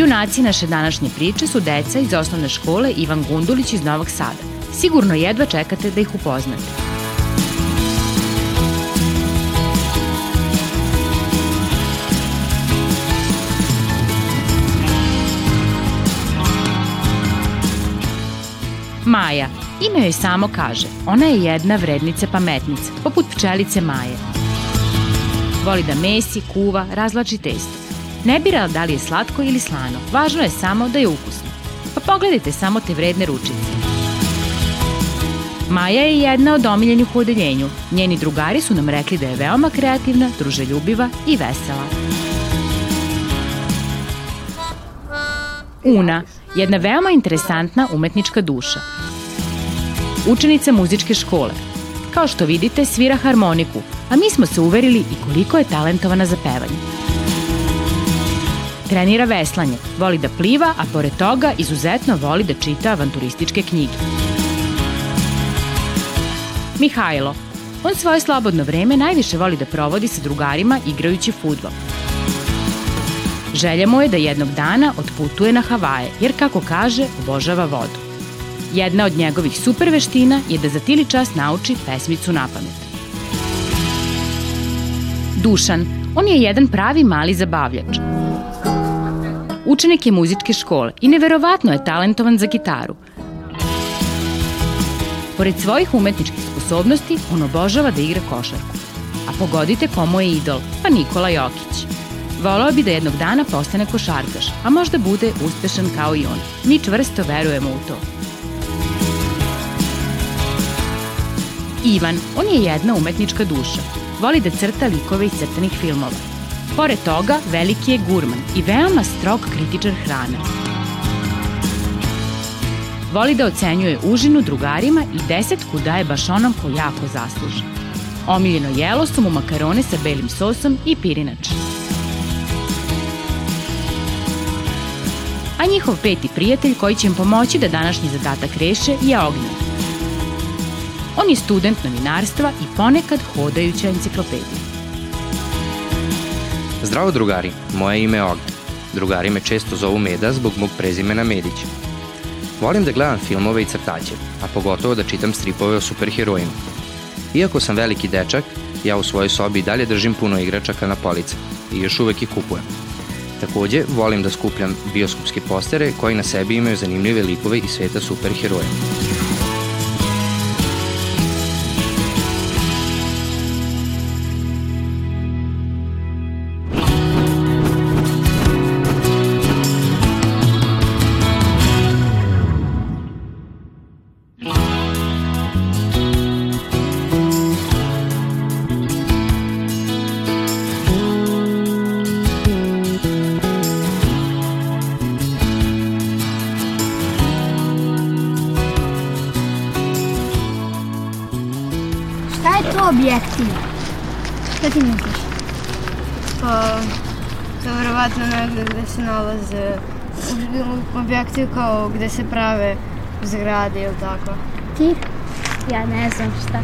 Junaci naše današnje priče su deca iz osnovne škole Ivan Gundulić iz Novog Sada. Sigurno jedva čekate da ih upoznate. Maja. Ime joj samo kaže. Ona je jedna vrednice pametnica, poput pčelice Maje. Voli da mesi, kuva, razlači testo. Ne bira da li je slatko ili slano, važno je samo da je ukusno. Pa pogledajte samo te vredne ručice. Maja je jedna od omiljenih u odeljenju. Njeni drugari su nam rekli da je veoma kreativna, druželjubiva i vesela. Una, jedna veoma interesantna umetnička duša. Učenica muzičke škole. Kao što vidite, svira harmoniku, a mi smo se uverili i koliko je talentovana za pevanje. Trenira veslanje, voli da pliva, a pored toga izuzetno voli da čita avanturističke knjige. Mihajlo. On svoje slobodno vreme najviše voli da provodi sa drugarima igrajući futbol. Želja mu je da jednog dana otputuje na Havaje, jer kako kaže, obožava vodu. Jedna od njegovih super veština je da za tili čas nauči pesmicu na pamet. Dušan. On je jedan pravi mali zabavljač. Učenik je muzičke škole i neverovatno je talentovan za gitaru. Pored svojih umetničkih sposobnosti, on obožava da igra košarku. A pogodite komu je idol, pa Nikola Jokić. Volao bi da jednog dana postane košarkaš, a možda bude uspešan kao i on. Mi čvrsto verujemo u to. Ivan, on je jedna umetnička duša. Voli da crta likove iz crtanih filmova. Pored toga, veliki je gurman i veoma strog kritičar hrane. Voli da ocenjuje užinu drugarima i desetku daje baš onom ko jako zasluži. Omiljeno jelo su mu makarone sa belim sosom i pirinač. A njihov peti prijatelj koji će im pomoći da današnji zadatak reše je Ognjen. On je student novinarstva i ponekad hodajuća enciklopedija. Zdravo drugari, moje ime je Ognjen. Drugari me često zovu Meda zbog mog prezimena Medić. Volim da gledam filmove i crtaće, a pogotovo da čitam stripove o superherojima. Iako sam veliki dečak, ja u svojoj sobi i dalje držim puno igračaka na police i još uvek ih kupujem. Takođe, volim da skupljam bioskopske postere koji na sebi imaju zanimljive likove iz sveta superheroja. Pa, to verovatno negde gde se nalaze objektiv kao gde se prave zgrade ili tako. Ti? Ja ne znam šta.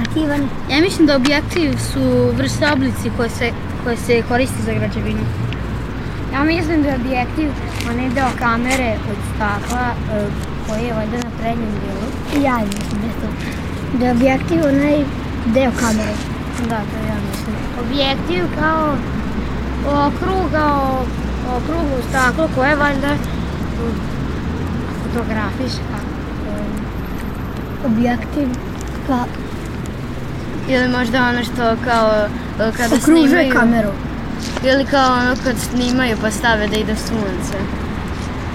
A ti, Ivane? Ja mislim da objektiv su vrste oblici koje se, koje se koriste za građevinu. Ja mislim da je objektiv onaj deo kamere od stakla e, koji je valjda na prednjem dijelu. Ja mislim da je to. Da je objektiv onaj deo kamere. Da, to ja mislim. Objektiv kao okrugao okruglo staklo koje valjda fotografiška. Objektiv pa Ili možda ono što kao e, kada okružuje snimaju... kameru. Ili kao ono kad snimaju pa stave da ide sunce.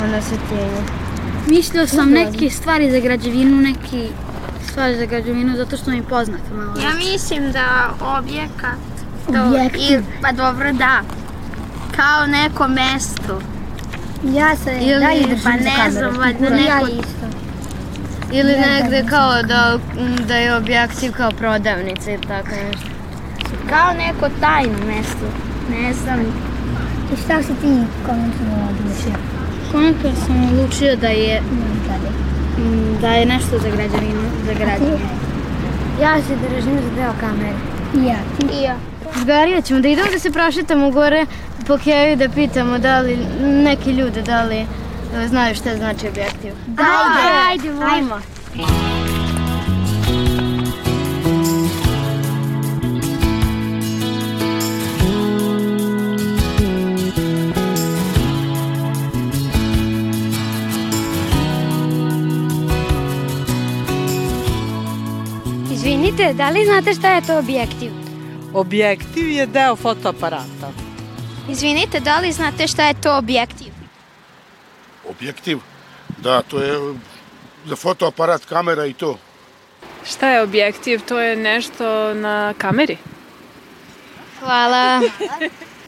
Ono svetljenje. Mislio sam neke stvari za građevinu, neki stvari za građevinu zato što mi je poznato malo. Ja mislim da objekat to, Objektiv. I, pa dobro da. Kao neko mesto. Ja se Ili, dalje držim pa ne znam, valjda Ja neko- isto. Ili znam, negde ne kao da, da je objektiv kao prodavnica ili tako nešto. Kao neko tajno mesto. Ne znam. I šta si ti konačno odlučio? Konačno sam odlučio da je, mm, da je nešto za građevinu, za građevinu. Ja se držim za deo kamere. I ja. I ja. Drugari, ćemo da idemo da se prošetamo gore po Keju da pitamo da li neki ljude da li e, znaju šta znači objektiv. Ajde, ajde, Ajmo. Izvinite, da li znate šta je to objektiv? Objektiv je deo fotoaparata. Izvinite, da li znate šta je to objektiv? Objektiv? Da, to je za fotoaparat, kamera i to. Šta je objektiv? To je nešto na kameri. Hvala.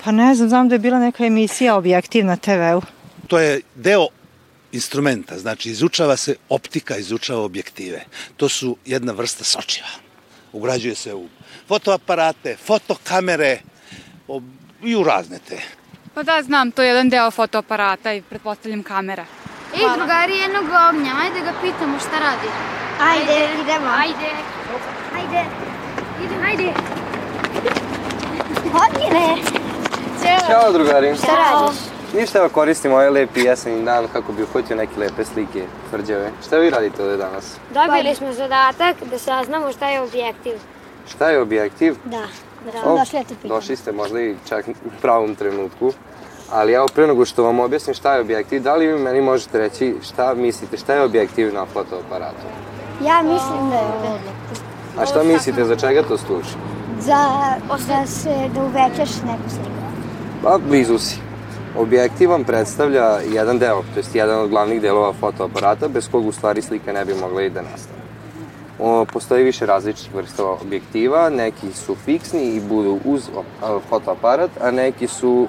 Pa ne znam, znam da je bila neka emisija objektiv na TV-u. To je deo instrumenta, znači izučava se optika, izučava objektive. To su jedna vrsta sočiva. Ugrađuje se u fotoaparate, fotokamere i u razne te. Pa da, znam, to je jedan deo fotoaparata i pretpostavljam kamera. Ej, drugari jednog ognja, ajde ga pitamo šta radi. Ajde, idemo. Ajde. Ajde. Idemo. Ajde. Odmire. Ćao drugari. Šta radiš? Ništa evo koristim ovaj lepi jesenji dan kako bi uhvatio neke lepe slike tvrđave. Šta vi radite ovde danas? Dobili smo zadatak da saznamo šta je objektiv. Šta je objektiv? Da. Da, O, došli da. Došli ste možda i čak u pravom trenutku. Ali evo pre nego što vam objasnim šta je objektiv, da li vi meni možete reći šta mislite, šta je objektiv na fotoaparatu? Ja mislim da je ovo A šta mislite, za čega to služi? za, da se, da uvećaš neku sliku. Pa, blizu si. Objektiv vam predstavlja jedan deo, to jest jedan od glavnih delova fotoaparata, bez kog u stvari slika ne bi mogla i da nastane. O, postoji više različitih vrsta objektiva, neki su fiksni i budu uz fotoaparat, a neki su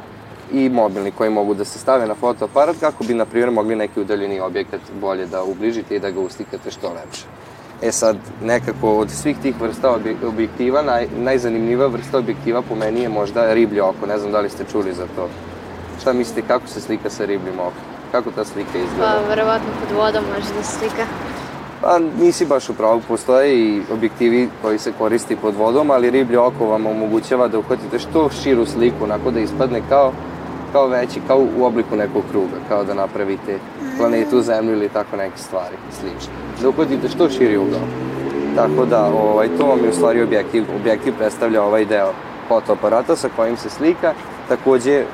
i mobilni koji mogu da se stave na fotoaparat kako bi, na primjer, mogli neki udaljeni objekat bolje da ubližite i da ga uslikate što lepše. E sad, nekako od svih tih vrsta obje- objektiva, naj, najzanimljivija vrsta objektiva po meni je možda riblje oko. Ne znam da li ste čuli za to. Šta mislite, kako se slika sa ribljim okom? Kako ta slika izgleda? Pa, verovatno pod vodom može da slika. Pa nisi baš u pravu, postoje i objektivi koji se koristi pod vodom, ali riblje oko vam omogućava da uhvatite što širu sliku, onako da ispadne kao, kao veći, kao u obliku nekog kruga, kao da napravite planetu Zemlju ili tako neke stvari slične. Da uhvatite što širi ugao. Tako da, ovaj, to vam je u stvari objektiv. Objektiv predstavlja ovaj deo fotoaparata sa kojim se slika. Takođe, e,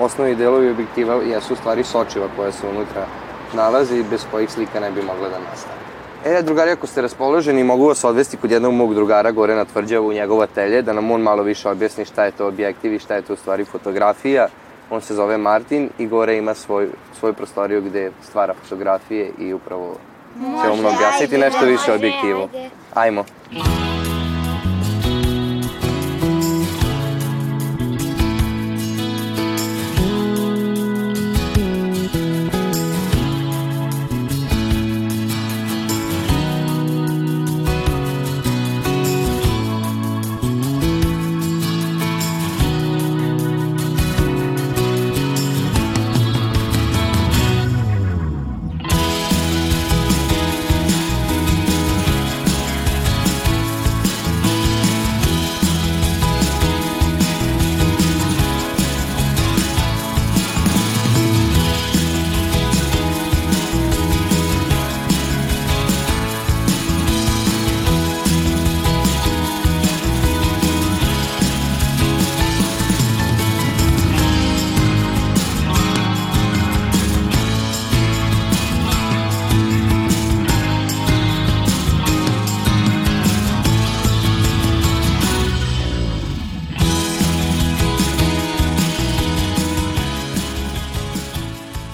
osnovni delovi objektiva jesu stvari sočiva koja se unutra nalaze i bez kojih slika ne bi mogla da nastane. E, drugari, ako ste raspoloženi, mogu vas odvesti kod jednog mog drugara gore na tvrđavu u njegov atelje, da nam on malo više objasni šta je to objektiv i šta je to u stvari fotografija. On se zove Martin i gore ima svoj, svoju prostoriju gde stvara fotografije i upravo će vam objasniti nešto više objektivu. ajde.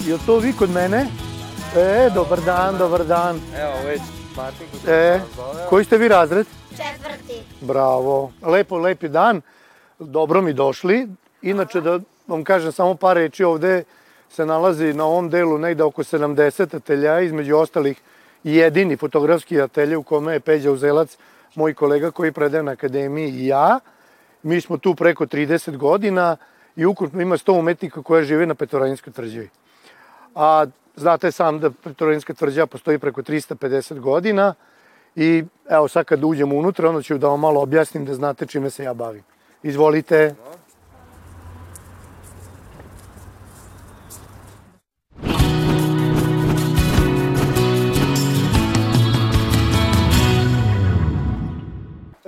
Jel to vi kod mene? E, dobar dan, dobar dan. Evo, već Martin ko E, koji ste vi razred? Četvrti. Bravo. Lepo, lepi dan. Dobro mi došli. Inače, da vam kažem samo par reči ovde se nalazi na ovom delu negde oko 70 atelja, između ostalih jedini fotografski atelje u kome je Peđa Uzelac, moj kolega koji predaje na akademiji i ja. Mi smo tu preko 30 godina i ukupno ima 100 umetnika koja žive na Petoranjskoj tvrđavi. A znate sam da Petoranjska tvrđava postoji preko 350 godina i evo sad kad uđemo unutra, onda ću da vam malo objasnim da znate čime se ja bavim. Izvolite.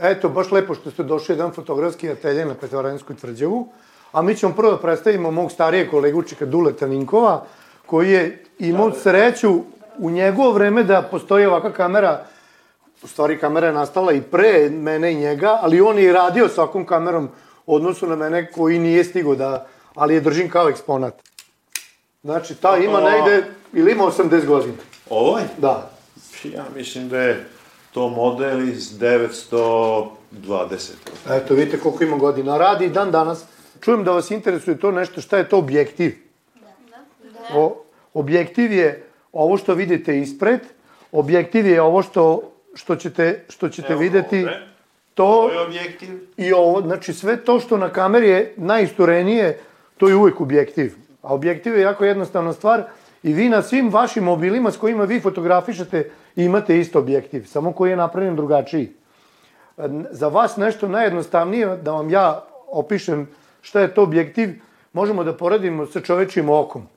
Eto, baš lepo što ste došli jedan fotografski atelje na Petrovaranjskoj tvrđavu. A mi ćemo prvo da predstavimo mog starijeg kolegu Čika Duleta Ninkova, koji je imao sreću u njegovo vreme da postoji ovakva kamera, u stvari kamera je nastala i pre mene i njega, ali on je radio s ovakvom kamerom u odnosu na mene koji nije stigo da, ali je držim kao eksponat. Znači, ta ima negde, ili ima 80 godina. Ovaj? Da. Ja mislim da je to model iz 920. Eto, vidite koliko ima godina. Radi i dan danas. Čujem da vas interesuje to nešto, šta je to objektiv? O, objektiv je ovo što vidite ispred, objektiv je ovo što, što ćete, što ćete Evo videti. ovde. To Ovo je objektiv. i ovo, znači sve to što na kameri je najisturenije, to je uvek objektiv. A objektiv je jako jednostavna stvar i vi na svim vašim mobilima s kojima vi fotografišete imate isto objektiv, samo koji je napravljen drugačiji. Za vas nešto najjednostavnije, da vam ja opišem šta je to objektiv, možemo da poredimo sa čovečim okom.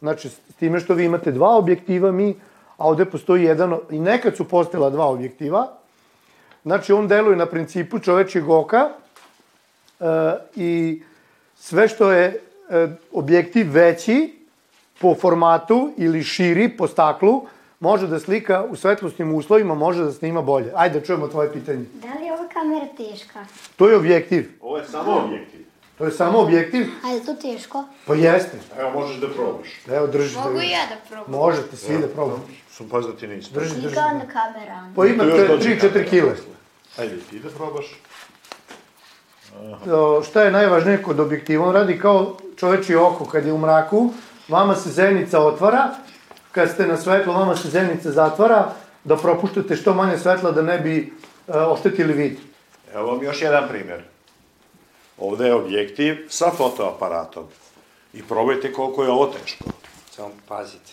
Znači, s time što vi imate dva objektiva, mi, a ovde postoji jedan, i nekad su postala dva objektiva, Znači, on deluje na principu čovečjeg oka e, i sve što je e, objektiv veći po formatu ili širi po staklu, može da slika u svetlosnim uslovima, može da snima bolje. Ajde, da čujemo tvoje pitanje. Da li je ova kamera teška? To je objektiv. Ovo je samo objektiv. To je samo objektiv. A je to teško? Pa jeste. Evo, možeš da probaš. Evo, drži. Mogu da i ja da probam. Možete svi da probate. Sam pazda ti nisi. Drži, drži. Slika na kamera. Pa ima Tu još dođe 3-4 kamera kile. Ajde, ti da probaš. O, šta je najvažnije kod objektiva? On radi kao čoveči oko kad je u mraku, vama se zenica otvara, kad ste na svetlo, vama se zenica zatvara, da propuštate što manje svetla da ne bi e, oštetili vid. Evo vam još jedan primjer. Ovde je objektiv sa fotoaparatom. I probajte koliko je ovo teško. Samo pazite.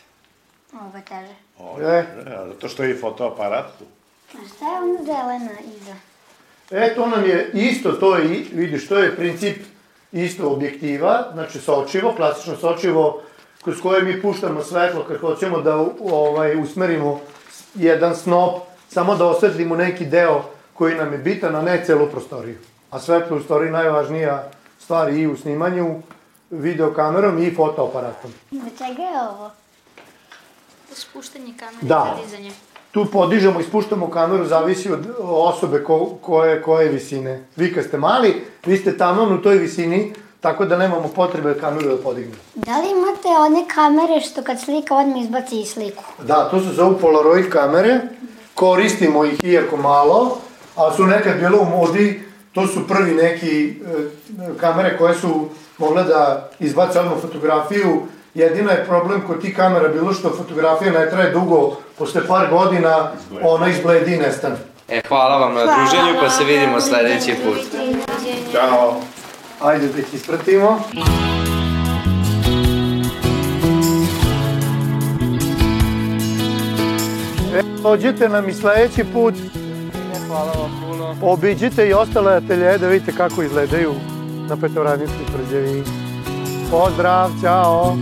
Ovo je teže. Ovo, E. e. zato što je i fotoaparat tu. A šta je ono zelena iza? E, to nam je isto, to je, i- vidiš, to je princip isto objektiva, znači sočivo, klasično sočivo, kroz koje mi puštamo svetlo kad hoćemo da ovaj, usmerimo jedan snop, samo da osvetlimo neki deo koji nam je bitan, a ne celu prostoriju. A svetlo je u stvari najvažnija stvar i u snimanju, videokamerom i fotoaparatom. Za čega je ovo? Spuštanje kamere Da. za dizanje. Tu podižemo i spuštamo kameru, zavisi od osobe ko, koje, koje visine. Vi kad ste mali, vi ste tamo u toj visini, tako da nemamo potrebe kameru da podignemo. Da li imate one kamere što kad slika odmah izbaci i sliku? Da, to se zovu Polaroid kamere, koristimo ih iako malo, a su nekad bilo u modi, to su prvi neki e, kamere koje su mogle da izbace odmah fotografiju. Jedina je problem kod tih kamera bilo što fotografija ne traje dugo, posle par godina ona izbledi i nestane. E, hvala vam na druženju, pa se vidimo sledeći put. Ćao. Ajde da ih ispratimo. E, dođite nam i sledeći put. Hvala vam. Obiđite i ostale atelje da vidite kako izgledaju na Petoranijskoj tvrđavi. Pozdrav, ćao!